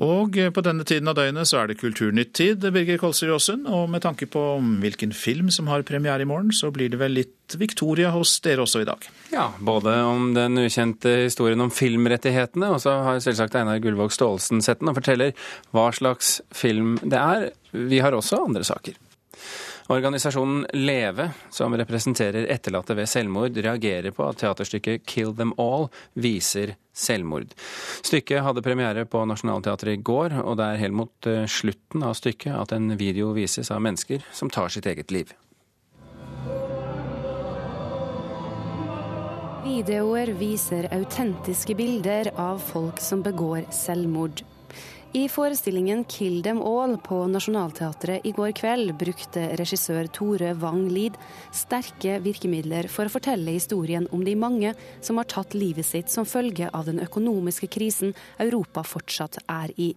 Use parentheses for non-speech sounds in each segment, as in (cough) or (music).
Og på denne tiden av døgnet så er det Kulturnytt-tid, Birger Kolsrud Aasund. Og med tanke på hvilken film som har premiere i morgen, så blir det vel litt Victoria hos dere også i dag? Ja, både om den ukjente historien om filmrettighetene, og så har selvsagt Einar Gullvåg Staalesen sett den og forteller hva slags film det er. Vi har også andre saker. Organisasjonen Leve, som representerer etterlatte ved selvmord, reagerer på at teaterstykket Kill Them All viser selvmord. Stykket hadde premiere på Nationaltheatret i går, og det er helt mot eh, slutten av stykket at en video vises av mennesker som tar sitt eget liv. Videoer viser autentiske bilder av folk som begår selvmord. I forestillingen 'Kill Them All' på Nationaltheatret i går kveld brukte regissør Tore Wang Lid sterke virkemidler for å fortelle historien om de mange som har tatt livet sitt som følge av den økonomiske krisen Europa fortsatt er i.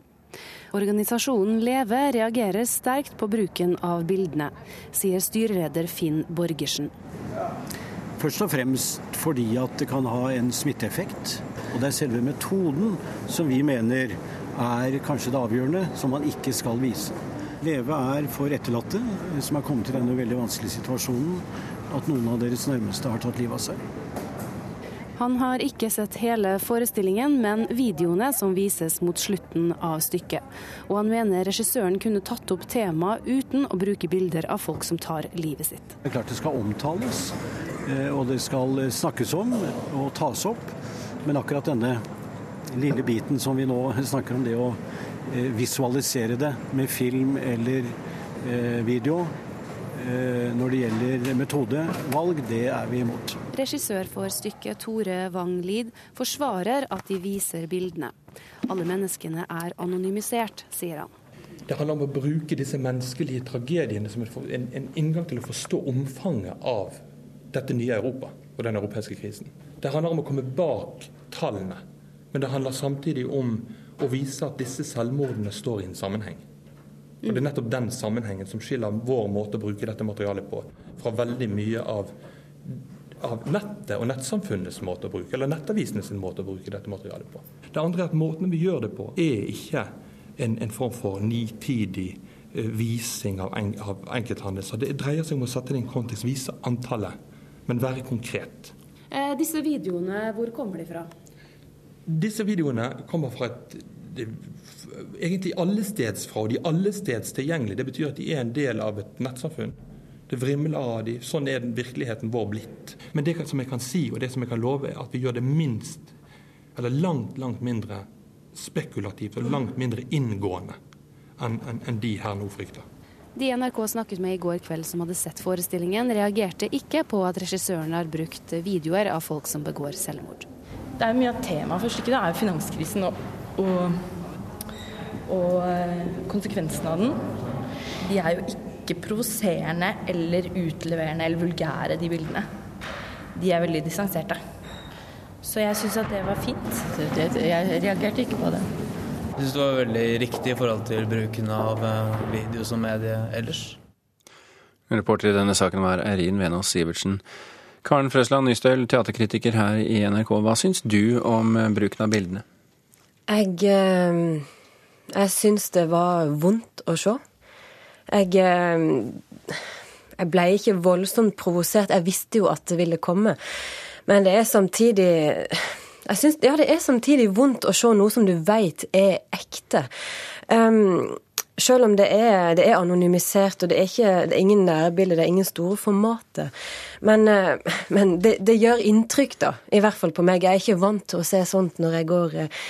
Organisasjonen Leve reagerer sterkt på bruken av bildene, sier styreleder Finn Borgersen. Først og fremst fordi at det kan ha en smitteeffekt. Og det er selve metoden som vi mener er kanskje det avgjørende, som man ikke skal vise. Leve er for etterlatte som er kommet i denne veldig vanskelige situasjonen, at noen av deres nærmeste har tatt livet av seg. Han har ikke sett hele forestillingen, men videoene som vises mot slutten av stykket. Og han mener regissøren kunne tatt opp temaet uten å bruke bilder av folk som tar livet sitt. Det er klart det skal omtales, eh, og det skal snakkes om og tas opp. Men akkurat denne lille biten som vi nå snakker om, det å eh, visualisere det med film eller eh, video, eh, når det gjelder metodevalg, det er vi imot. Regissør for stykket Tore Wang Lid forsvarer at de viser bildene. Alle menneskene er anonymisert, sier han. Det handler om å bruke disse menneskelige tragediene som en, en inngang til å forstå omfanget av dette nye Europa og den europeiske krisen. Det handler om å komme bak tallene men det handler samtidig om å vise at disse selvmordene står i en sammenheng. Og Det er nettopp den sammenhengen som skiller vår måte å bruke dette materialet på fra veldig mye av, av nettet og nettsamfunnets måte å bruke, eller nettavisenes måte å bruke dette materialet på. Det andre er at måten vi gjør det på, er ikke en, en form for nitidig uh, vising av, en, av enkelthendelser. Det dreier seg om å sette det i en kontekst, vise antallet, men være konkret. Eh, disse videoene, hvor kommer de fra? Disse videoene kommer fra et det, egentlig allesteds fra, og de er allesteds tilgjengelige. Det betyr at de er en del av et nettsamfunn. Det vrimler av de. Sånn er virkeligheten vår blitt. Men det som jeg kan si, og det som jeg kan love, er at vi gjør det minst, eller langt, langt mindre spekulativt og langt mindre inngående enn en, en de her nå frykter. De NRK snakket med i går kveld som hadde sett forestillingen, reagerte ikke på at regissøren har brukt videoer av folk som begår selvmord det er mye av temaet for stykket er jo finanskrisen og, og, og konsekvensene av den. De er jo ikke provoserende eller utleverende eller vulgære, de bildene. De er veldig distanserte. Så jeg syns at det var fint. Jeg reagerte ikke på det. Jeg syns det var veldig riktig i forhold til bruken av eh, video som medie ellers. Reporter i denne saken var Eirin Venås Sivertsen. Karen Frøsland Nystøl, teaterkritiker her i NRK. Hva syns du om eh, bruken av bildene? Jeg, eh, jeg syns det var vondt å se. Jeg, jeg ble ikke voldsomt provosert. Jeg visste jo at det ville komme. Men det er samtidig jeg synes, ja, det er samtidig vondt å se noe som du veit er ekte. Um, selv om det er, det er, anonymisert, og det er, ikke, det er ingen nærbilder, det er ingen store formater. Men, eh, men det, det, gjør inntrykk, da. I hvert fall på meg. Jeg er ikke vant til å se sånt når jeg går, eh,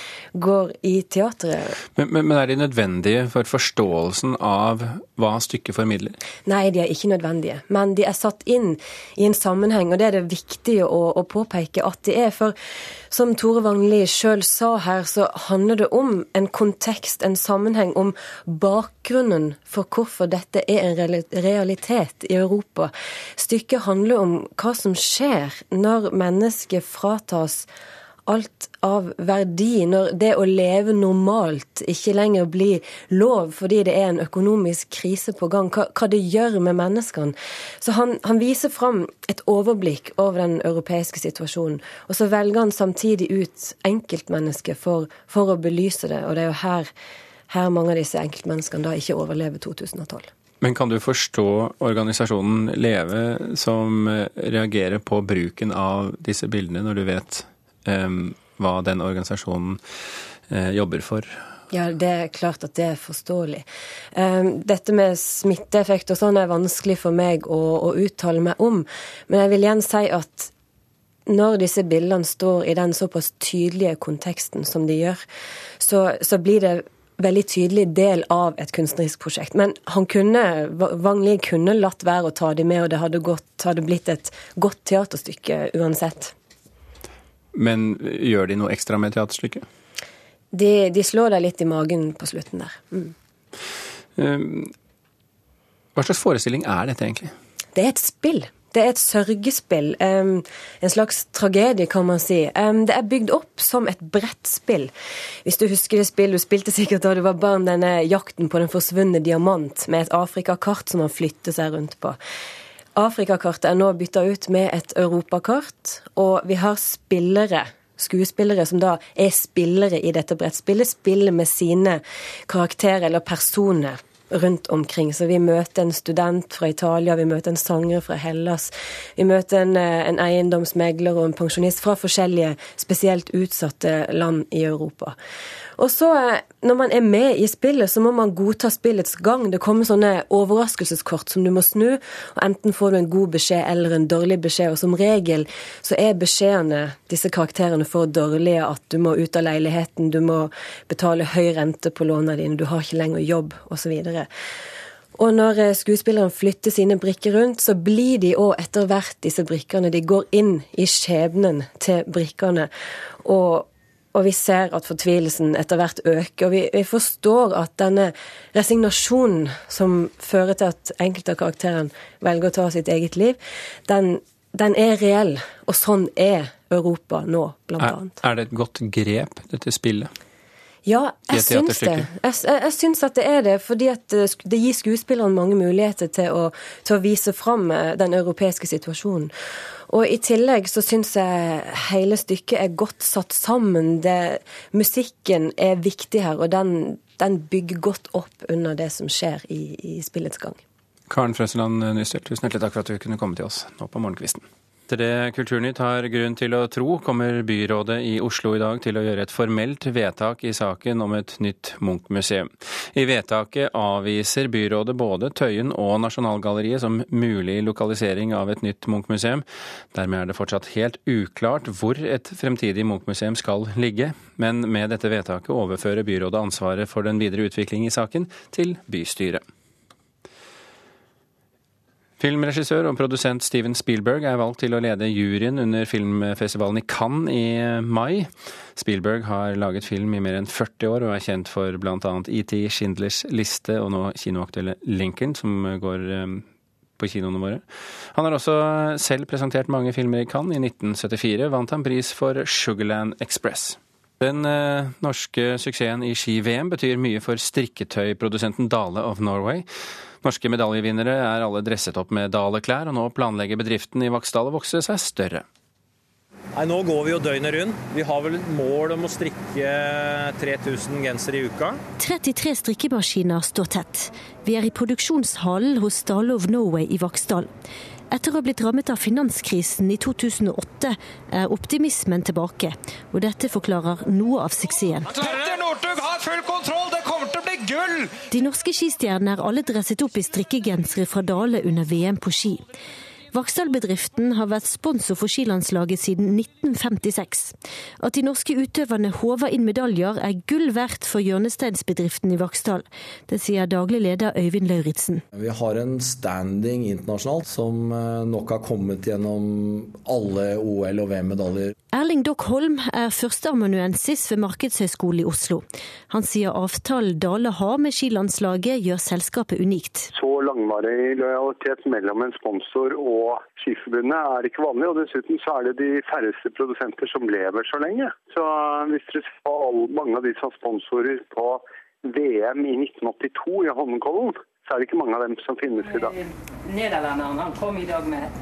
går i teatret. Men, men, men, er de nødvendige for forståelsen av hva stykket formidler? Nei, de er ikke nødvendige. Men de er satt inn i en sammenheng, og det er det viktig å, å påpeke at de er. For som Tore Wangli sjøl sa her, så handler det om en kontekst, en sammenheng, om bakgrunnen for hvorfor dette er en realitet i Europa. Stykket handler om hva som skjer når mennesket fratas alt av verdi, når det å leve normalt ikke lenger blir lov fordi det er en økonomisk krise på gang, hva, hva det gjør med menneskene. Så han, han, viser fram et overblikk over den europeiske situasjonen. Og så velger han samtidig ut enkeltmennesket for, for å belyse det. Og det er jo her, her mange av disse enkeltmenneskene da ikke overlever 2012. Men kan du forstå organisasjonen Leve som reagerer på bruken av disse bildene, når du vet um, hva den organisasjonen uh, jobber for? Ja, det er klart at det er forståelig. Dette med smitteeffekt og sånn er vanskelig for meg å, å uttale meg om. Men jeg vil igjen si at når disse bildene står i den såpass tydelige konteksten som de gjør, så, så blir det veldig tydelig del av et kunstnerisk prosjekt. Men han kunne, Wang Li kunne latt være å ta dem med, og det hadde, gått, hadde blitt et godt teaterstykke uansett. Men gjør de noe ekstra med teaterstykket? De, de slår deg litt i magen på slutten der. Mm. Um, hva slags forestilling er dette egentlig? Det er et spill. Det er et sørgespill. En slags tragedie, kan man si. Det er bygd opp som et brettspill. Hvis du husker det spillet du spilte sikkert da du var barn, denne jakten på den forsvunne diamant med et Afrikakart som man flytter seg rundt på. Afrikakartet er nå bytta ut med et europakart, og vi har spillere skuespillere som da er spillere i dette brettspillet, spiller med sine karakterer eller personer rundt omkring. Så vi møter en student fra Italia, vi møter en sanger fra Hellas. Vi møter en, eh, en eiendomsmegler og en pensjonist fra forskjellige spesielt utsatte land i Europa. Og så, eh, når man er med i spillet, så må man godta spillets gang. Det kommer sånne overraskelseskort som du må snu, og enten får du en god beskjed eller en dårlig beskjed. Og som regel så er beskjedene disse karakterene får dårlige at du må ut av leiligheten, du må betale høy rente på lånene dine, du har ikke lenger jobb, osv. Og når eh, skuespilleren flytter sine brikker rundt, så blir de òg etter hvert disse brikkene. De går inn i skjebnen til brikkene. Og, og vi ser at fortvilelsen etter hvert øker. Og vi, vi, forstår at denne resignasjonen som fører til at enkelte av karakterene velger å ta sitt eget liv, den, den er reell. Og sånn er Europa nå, blant annet. Er, er det et godt grep, dette spillet? Ja, jeg syns det. Jeg, jeg, jeg syns at det er det, fordi at eh, det gir skuespillerne mange muligheter til å, til å vise fram eh, den europeiske situasjonen. Og i tillegg så syns jeg hele stykket er godt satt sammen. Det, musikken er viktig her, og den, den, bygger godt opp under det som skjer i, i spillets gang. Karen Frøsland Nystøl, tusen hjertelig takk for at du kunne komme til oss nå på Morgenkvisten. Etter det Kulturnytt har grunn til å tro, kommer byrådet i Oslo i dag til å gjøre et formelt vedtak i saken om et nytt Munch-museum. I vedtaket avviser byrådet både Tøyen og Nasjonalgalleriet som mulig lokalisering av et nytt Munch-museum. Dermed er det fortsatt helt uklart hvor et fremtidig Munch-museum skal ligge, men med dette vedtaket overfører byrådet ansvaret for den videre utvikling i saken til bystyret. Filmregissør og produsent Steven Spielberg er valgt til å lede juryen under filmfestivalen i Cannes i mai. Spielberg har laget film i mer enn 40 år og er kjent for bl.a. ET, Schindlers liste og nå kinoaktuelle Lincoln, som går eh, på kinoene våre. Han har også selv presentert mange filmer i Cannes. I 1974 vant han pris for Sugarland Express. Den eh, norske suksessen i ski-VM betyr mye for strikketøyprodusenten Dale of Norway. Norske medaljevinnere er alle dresset opp med Dale-klær, og nå planlegger bedriften i Vaksdal å vokse seg større. Nei, Nå går vi jo døgnet rundt. Vi har vel et mål om å strikke 3000 gensere i uka. 33 strikkemaskiner står tett. Vi er i produksjonshallen hos Dale of Norway i Vaksdal. Etter å ha blitt rammet av finanskrisen i 2008, er optimismen tilbake. Og dette forklarer noe av suksessen. Petter Northug har full kontroll! Det kommer til å bli gull! De norske skistjernene er alle dresset opp i strikkegensere fra Dale under VM på ski. Vaksdal-bedriften har vært sponsor for skilandslaget siden 1956. At de norske utøverne håver inn medaljer er gull verdt for hjørnesteinsbedriften i Vaksdal. Det sier daglig leder Øyvind Lauritzen. Vi har en standing internasjonalt som eh, nok har kommet gjennom alle OL- og VM-medaljer. Erling Dock Holm er førsteamanuensis ved Markedshøgskolen i Oslo. Han sier avtalen Dale har med skilandslaget gjør selskapet unikt. Så langvarig lojalitet mellom en sponsor og Skiforbundet er ikke vanlig. Og dessuten så er det de færreste produsenter som lever så lenge. Så hvis dere ser mange av de som sponsorer på VM i 1982 i Holmenkollen, så er det ikke mange av dem som finnes i dag.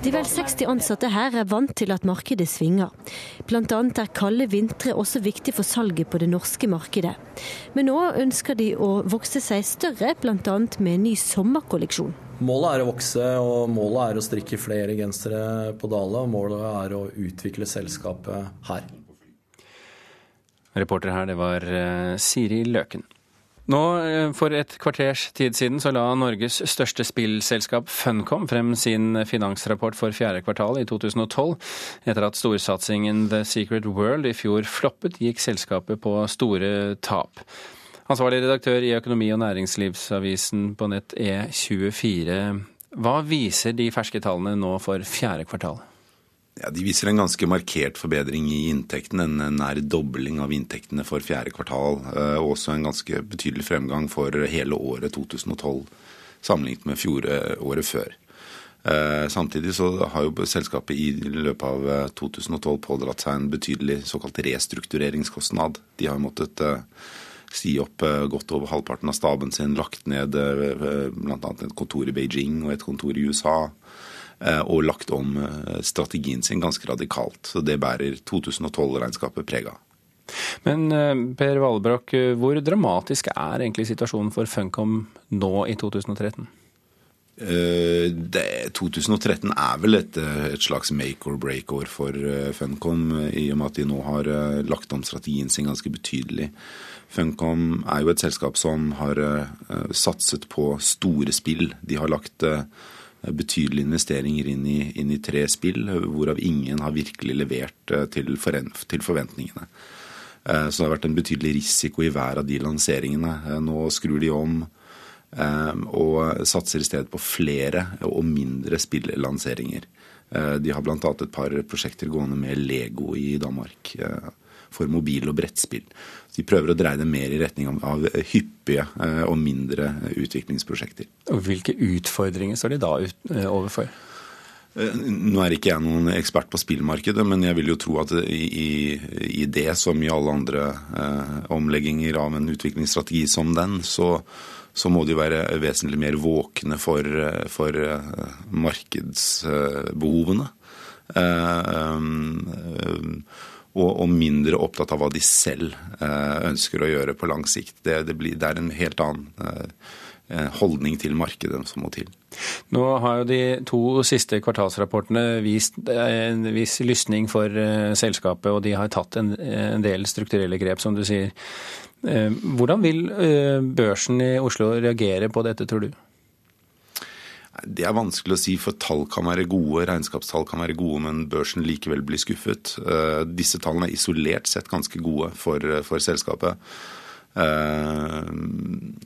De vel 60 ansatte her er vant til at markedet svinger. Bl.a. er kalde vintre også viktig for salget på det norske markedet. Men nå ønsker de å vokse seg større, bl.a. med en ny sommerkolleksjon. Målet er å vokse, og målet er å strikke flere gensere på Dale. Og målet er å utvikle selskapet her. Reporter her, det var eh, Siri Løken. Nå, eh, For et kvarters tid siden så la Norges største spillselskap Funcom frem sin finansrapport for fjerde kvartal i 2012. Etter at storsatsingen The Secret World i fjor floppet, gikk selskapet på store tap. Ansvarlig redaktør i Økonomi- og næringslivsavisen på nett E24. Hva viser de ferske tallene nå for fjerde kvartal? Ja, De viser en ganske markert forbedring i inntektene, en nær dobling av inntektene for fjerde kvartal. Eh, og også en ganske betydelig fremgang for hele året 2012 sammenlignet med fjoråret før. Eh, samtidig så har jo selskapet i løpet av 2012 eh, pådratt seg en betydelig såkalt restruktureringskostnad. De har måttet si opp godt over halvparten av staben sin, lagt ned bl.a. et kontor i Beijing og et kontor i USA. Og lagt om strategien sin ganske radikalt. Så det bærer 2012-regnskapet preg av. Men Per Valbrok, hvor dramatisk er egentlig situasjonen for Funcom nå i 2013? Det, 2013 er vel et, et slags make or break-år for Funcom, i og med at de nå har lagt om strategien sin ganske betydelig. Funcom er jo et selskap som har satset på store spill. De har lagt betydelige investeringer inn i, inn i, tre spill, hvorav ingen har virkelig levert til, til forventningene. Så det har vært en betydelig risiko i hver av de lanseringene. Nå skrur de om og satser i stedet på flere og mindre spillanseringer. De har bl.a. et par prosjekter gående med Lego i Danmark for mobil- og brettspill. De prøver å dreie det mer i retning av hyppige og mindre utviklingsprosjekter. Og Hvilke utfordringer står de da overfor? Nå er ikke jeg noen ekspert på spillmarkedet, men jeg vil jo tro at i, i det, som i alle andre eh, omlegginger av en utviklingsstrategi som den, så, så må de være vesentlig mer våkne for, for markedsbehovene. Og, og, mindre opptatt av hva de selv ønsker å gjøre på lang sikt. Det, det, blir, det er en helt annen holdning til markedet som må til. Nå har jo de to siste kvartalsrapportene vist en viss lysning for selskapet, og de har tatt en, en del strukturelle grep, som du sier. Hvordan vil børsen i Oslo reagere på dette, tror du? Det er vanskelig å si, for tall kan være gode, regnskapstall kan være gode, men børsen likevel blir skuffet. Disse tallene er isolert sett ganske gode for, for selskapet.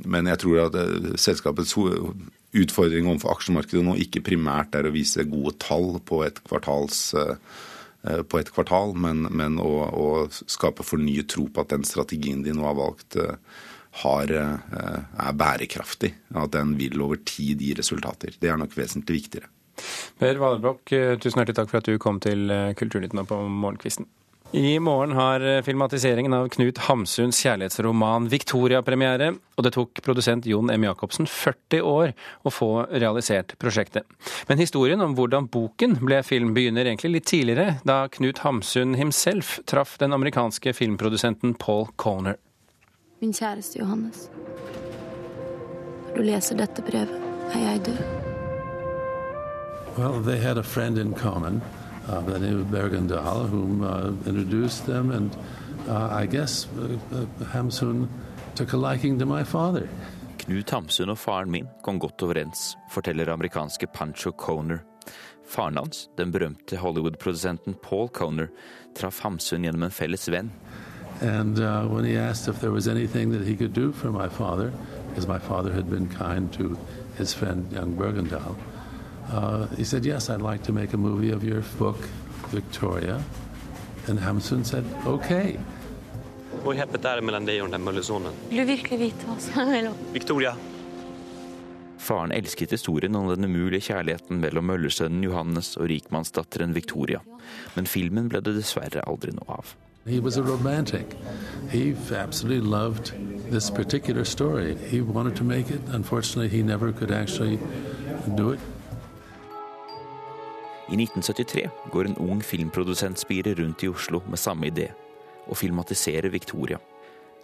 Men jeg tror at selskapets utfordring overfor aksjemarkedet nå ikke primært er å vise gode tall på et, kvartals, på et kvartal, men, men å, å, skape fornyet tro på at den strategien de nå har valgt, har, er bærekraftig. At den vil over tid gi resultater. Det er nok vesentlig viktigere. Per Valerblokk, tusen hjertelig takk for at du kom til Kulturnytt nå på morgenkvisten. I morgen har filmatiseringen av Knut Hamsuns kjærlighetsroman 'Victoria' premiere, og det tok produsent Jon M. Jacobsen 40 år å få realisert prosjektet. Men historien om hvordan boken ble film begynner egentlig litt tidligere, da Knut Hamsun himself traff den amerikanske filmprodusenten Paul Coner. Min kjæreste Johannes. Når du leser dette brevet, er jeg død. Well, they had a friend in common. Uh, the name of Bergendahl, whom uh, introduced them, and uh, I guess Hamsun took a liking to my father. Knut Hamsun og faren min kom godt overens, forteller amerikanske Pancho Coner. Faren hans, den berømte Hollywood-produsenten Paul Coner, traff Hamsun gjennom en felles venn. And uh, when he asked if there was anything that he could do for my father, because my father had been kind to his friend young Bergendahl, Uh, he said, Yes, I'd like to make a movie of your book, Victoria. And Hamsun said, OK. är er det mellom deg og den møllesonen? Vil du virkelig vite hva som mellom Victoria. Faren elsket historien om den umulige kjærligheten mellom møllersønnen Johannes og rikmannsdatteren Victoria, men filmen ble det dessverre aldri noe av. He was a romantic. He absolutely loved this particular story. He wanted to make it. Unfortunately, he never could actually do it. I 1973 går en ung filmprodusentspire rundt i Oslo med samme idé, å filmatisere Victoria.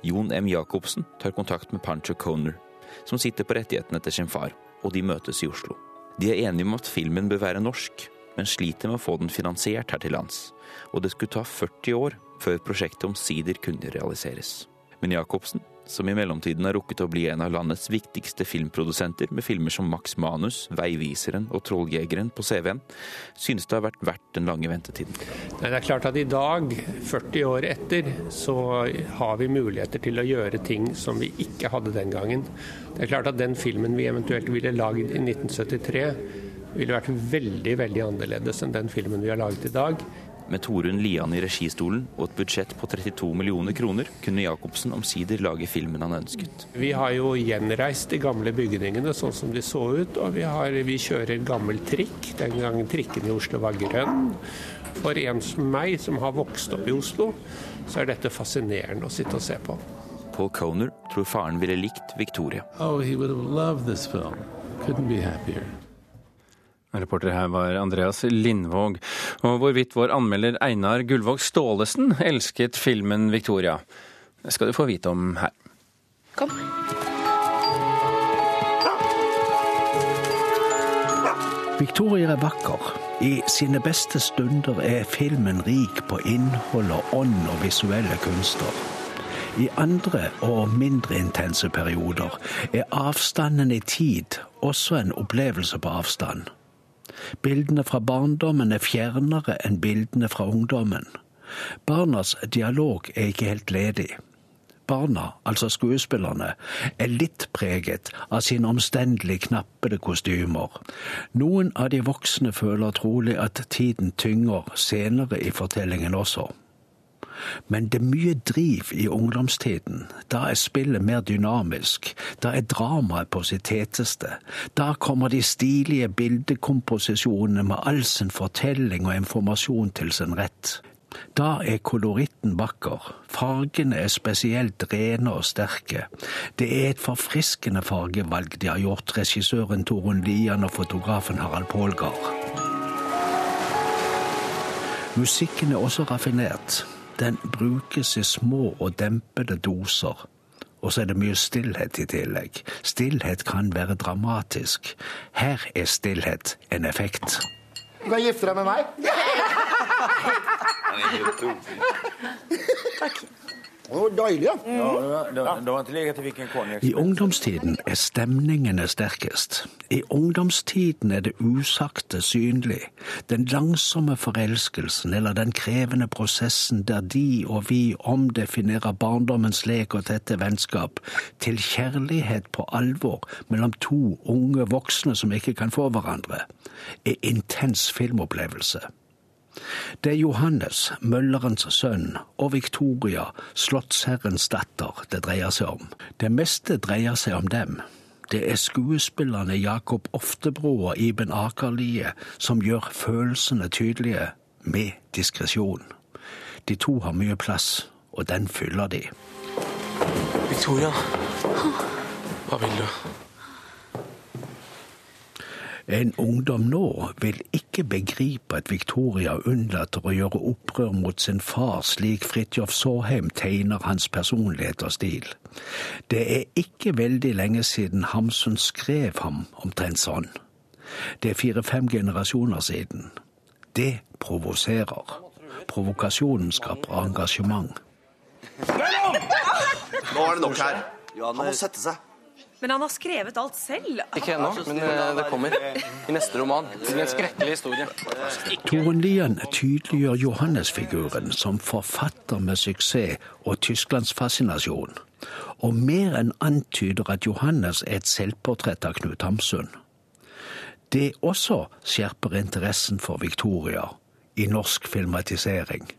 Jon M. Jacobsen tar kontakt med Pancho Coner, som sitter på rettighetene til sin far, og de møtes i Oslo. De er enige om at filmen bør være norsk, men sliter med å få den finansiert her til lands, og det skulle ta 40 år før prosjektet omsider kunne realiseres. Men Jacobsen som i mellomtiden har rukket å bli en av landets viktigste filmprodusenter med filmer som Max Manus, Veiviseren og Trolljegeren på CV-en, synes det har vært verdt den lange ventetiden. Det er klart at i dag, 40 år etter, så har vi muligheter til å gjøre ting som vi ikke hadde den gangen. Det er klart at den filmen vi eventuelt ville lagd i 1973, ville vært veldig, veldig annerledes enn den filmen vi har laget i dag. Med Torunn Lian i registolen og et budsjett på 32 millioner kroner, kunne Jacobsen omsider lage filmen han ønsket. Vi har jo gjenreist de gamle bygningene sånn som de så ut, og vi, har, vi kjører gammel trikk. Den gangen trikken i Oslo var grønn. For en som meg, som har vokst opp i Oslo, så er dette fascinerende å sitte og se på. Paul Coner tror faren ville likt Victoria. Oh, he would have loved this film. Couldn't be happier. Reporter her var Andreas Lindvåg. Og hvorvidt vår anmelder Einar Gullvåg Staalesen elsket filmen 'Victoria', det skal du få vite om her. Kom. Victoria er vakker. I sine beste stunder er filmen rik på innhold og ånd og visuelle kunster. I andre og mindre intense perioder er avstanden i tid også en opplevelse på avstand. Bildene fra barndommen er fjernere enn bildene fra ungdommen. Barnas dialog er ikke helt ledig. Barna, altså skuespillerne, er litt preget av sine omstendelig knappede kostymer. Noen av de voksne føler trolig at tiden tynger senere i fortellingen også. Men det er mye driv i ungdomstiden. Da er spillet mer dynamisk. Da er dramaet på sitt heteste. Da kommer de stilige bildekomposisjonene med all sin fortelling og informasjon til sin rett. Da er koloritten vakker, fargene er spesielt rene og sterke. Det er et forfriskende fargevalg de har gjort, regissøren Torunn Lian og fotografen Harald Pålgard. Musikken er også raffinert. Den brukes i små og dempede doser. Og så er det mye stillhet i tillegg. Stillhet kan være dramatisk. Her er stillhet en effekt. Du kan gifte deg med meg. (laughs) Takk. Det var. I ungdomstiden er stemningene sterkest. I ungdomstiden er det usagte synlig. Den langsomme forelskelsen eller den krevende prosessen der de og vi omdefinerer barndommens lek og tette vennskap til kjærlighet på alvor mellom to unge voksne som ikke kan få hverandre, er intens filmopplevelse. Det er Johannes, møllerens sønn, og Victoria, slottsherrens datter, det dreier seg om. Det meste dreier seg om dem. Det er skuespillerne Jakob Oftebro og Iben Akerlie som gjør følelsene tydelige, med diskresjon. De to har mye plass, og den fyller de. Victoria, hva vil du? En ungdom nå vil ikke begripe at Victoria unnlater å gjøre opprør mot sin far slik Fridtjof Saaheim tegner hans personlighet og stil. Det er ikke veldig lenge siden Hamsun skrev ham omtrent sånn. Det er fire-fem generasjoner siden. Det provoserer. Provokasjonen skaper engasjement. Nå er det nok her. Han må sette seg. Men han har skrevet alt selv. Ikke ennå, men eh, det kommer. I neste roman. Det blir en skrekkelig historie. Toren Lian tydeliggjør Johannes-figuren som forfatter med suksess og tysklandsfascinasjon, og mer enn antyder at Johannes er et selvportrett av Knut Hamsun. Det også skjerper interessen for Victoria i norsk filmatisering.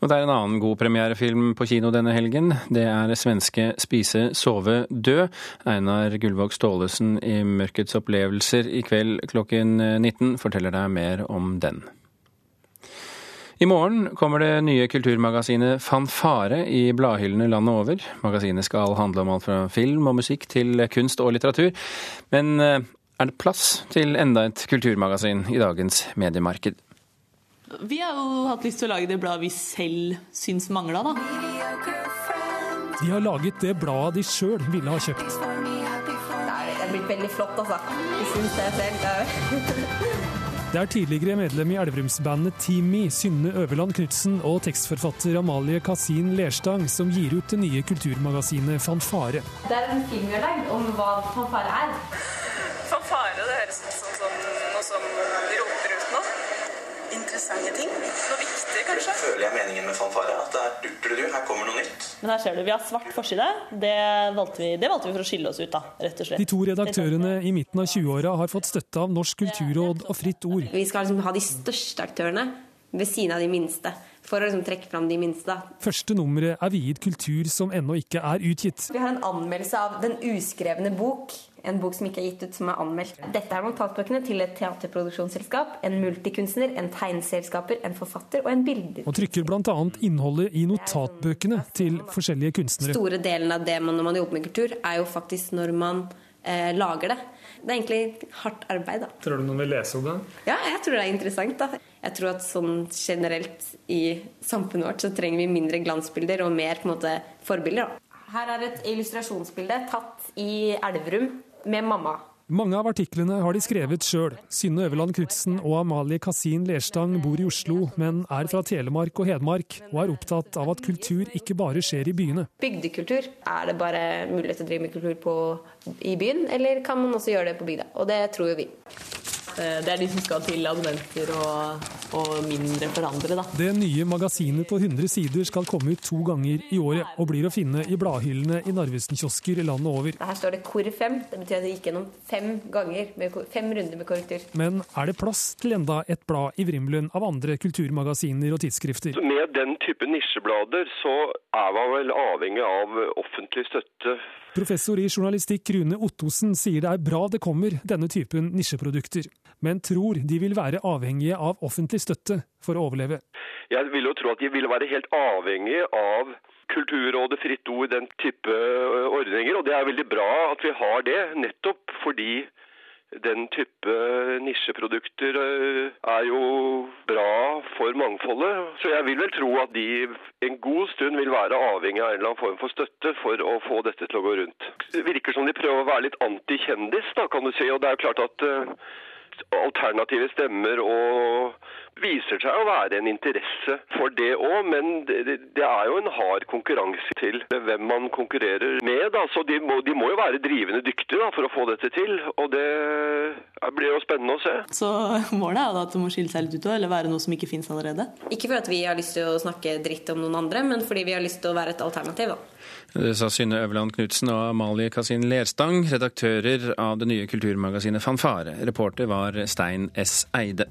Og det er en annen god premierefilm på kino denne helgen. Det er svenske 'Spise, sove, dø'. Einar Gullvåg Staalesen i 'Mørkets opplevelser' i kveld klokken 19 forteller deg mer om den. I morgen kommer det nye kulturmagasinet Fanfare i bladhyllene landet over. Magasinet skal handle om alt fra film og musikk til kunst og litteratur. Men eh, er det plass til enda et kulturmagasin i dagens mediemarked? Vi har jo hatt lyst til å lage det bladet vi selv syns mangla, da. De har laget det bladet de sjøl ville ha kjøpt. Det er blitt veldig flott, altså. Jeg syns det selv. Det er tidligere medlem i Elverumsbandet Teamy, Synne Øverland Knutsen og tekstforfatter Amalie Kasin Lerstang som gir ut det nye kulturmagasinet Fanfare. Det er en film vi har lagd om hva fanfare er. Fanfare, det høres ut som, Interessante ting. Noe viktig, kanskje. Føler jeg meningen med fanfare. At det er durtledu, her kommer noe nytt. Men her ser du, vi har svart forside. Det valgte, vi, det valgte vi for å skille oss ut, da, rett og slett. De to redaktørene i midten av 20-åra har fått støtte av Norsk kulturråd og Fritt Ord. Vi skal liksom ha de største aktørene ved siden av de minste. For å liksom trekke fram de minste. Første nummeret er viet kultur som ennå ikke er utgitt. Vi har en anmeldelse av Den uskrevne bok. En bok som ikke er gitt ut, som er anmeldt. Dette er notatbøkene til et teaterproduksjonsselskap, en multikunstner, en tegneselskaper, en forfatter og en bilder. Og trykker bl.a. innholdet i notatbøkene til forskjellige kunstnere. Store delen av det man, når man jobber med kultur, er jo faktisk når man eh, lager det. Det er egentlig hardt arbeid. da. Tror du noen vil lese om det? Ja, jeg tror det er interessant. da. Jeg tror at sånn generelt i samfunnet vårt så trenger vi mindre glansbilder og mer på en måte forbilder. da. Her er et illustrasjonsbilde tatt i Elverum med mamma. Mange av artiklene har de skrevet sjøl. Synne Øverland Knutsen og Amalie Kasin Lerstang bor i Oslo, men er fra Telemark og Hedmark, og er opptatt av at kultur ikke bare skjer i byene. Bygdekultur. Er det bare mulighet til å drive med kultur på, i byen, eller kan man også gjøre det på bygda? Og det tror jo vi. Det er de som skal til abonnenter og, og mindre forandre, da. Det nye magasinet på 100 sider skal komme ut to ganger i året, og blir å finne i bladhyllene i Narvesen-kiosker landet over. Her står det kor fem. Det betyr at det gikk gjennom fem ganger, med, fem runder med korrektur. Men er det plass til enda et blad i Vrimlund av andre kulturmagasiner og tidsskrifter? Med den type nisjeblader så er man vel avhengig av offentlig støtte. Professor i journalistikk Rune Ottosen sier det er bra det kommer denne typen nisjeprodukter, men tror de vil være avhengige av offentlig støtte for å overleve. Jeg vil jo tro at de vil være helt avhengige av Kulturrådet, Fritt Ord, den type ordninger. Og det er veldig bra at vi har det, nettopp fordi den type nisjeprodukter er jo bra for mangfoldet. Så jeg vil vel tro at de en god stund vil være avhengig av en eller annen form for støtte for å få dette til å gå rundt. Det virker som de prøver å være litt antikjendis, da, kan du si. Og det er jo klart at alternative stemmer og viser seg å være en interesse for det òg, men det, det, er jo en hard konkurranse til hvem man konkurrerer med. Da. Så de må, de må jo være drivende dyktige da, for å få dette til, og det blir jo spennende å se. Så målet er da at det må skille seg litt ut, eller være noe som ikke finnes allerede? Ikke fordi vi har lyst til å snakke dritt om noen andre, men fordi vi har lyst til å være et alternativ. da. Det sa Synne Øverland Knutsen og Amalie Kasin Lerstang, redaktører av det nye kulturmagasinet Fanfare. Reporter var Stein S. Eide.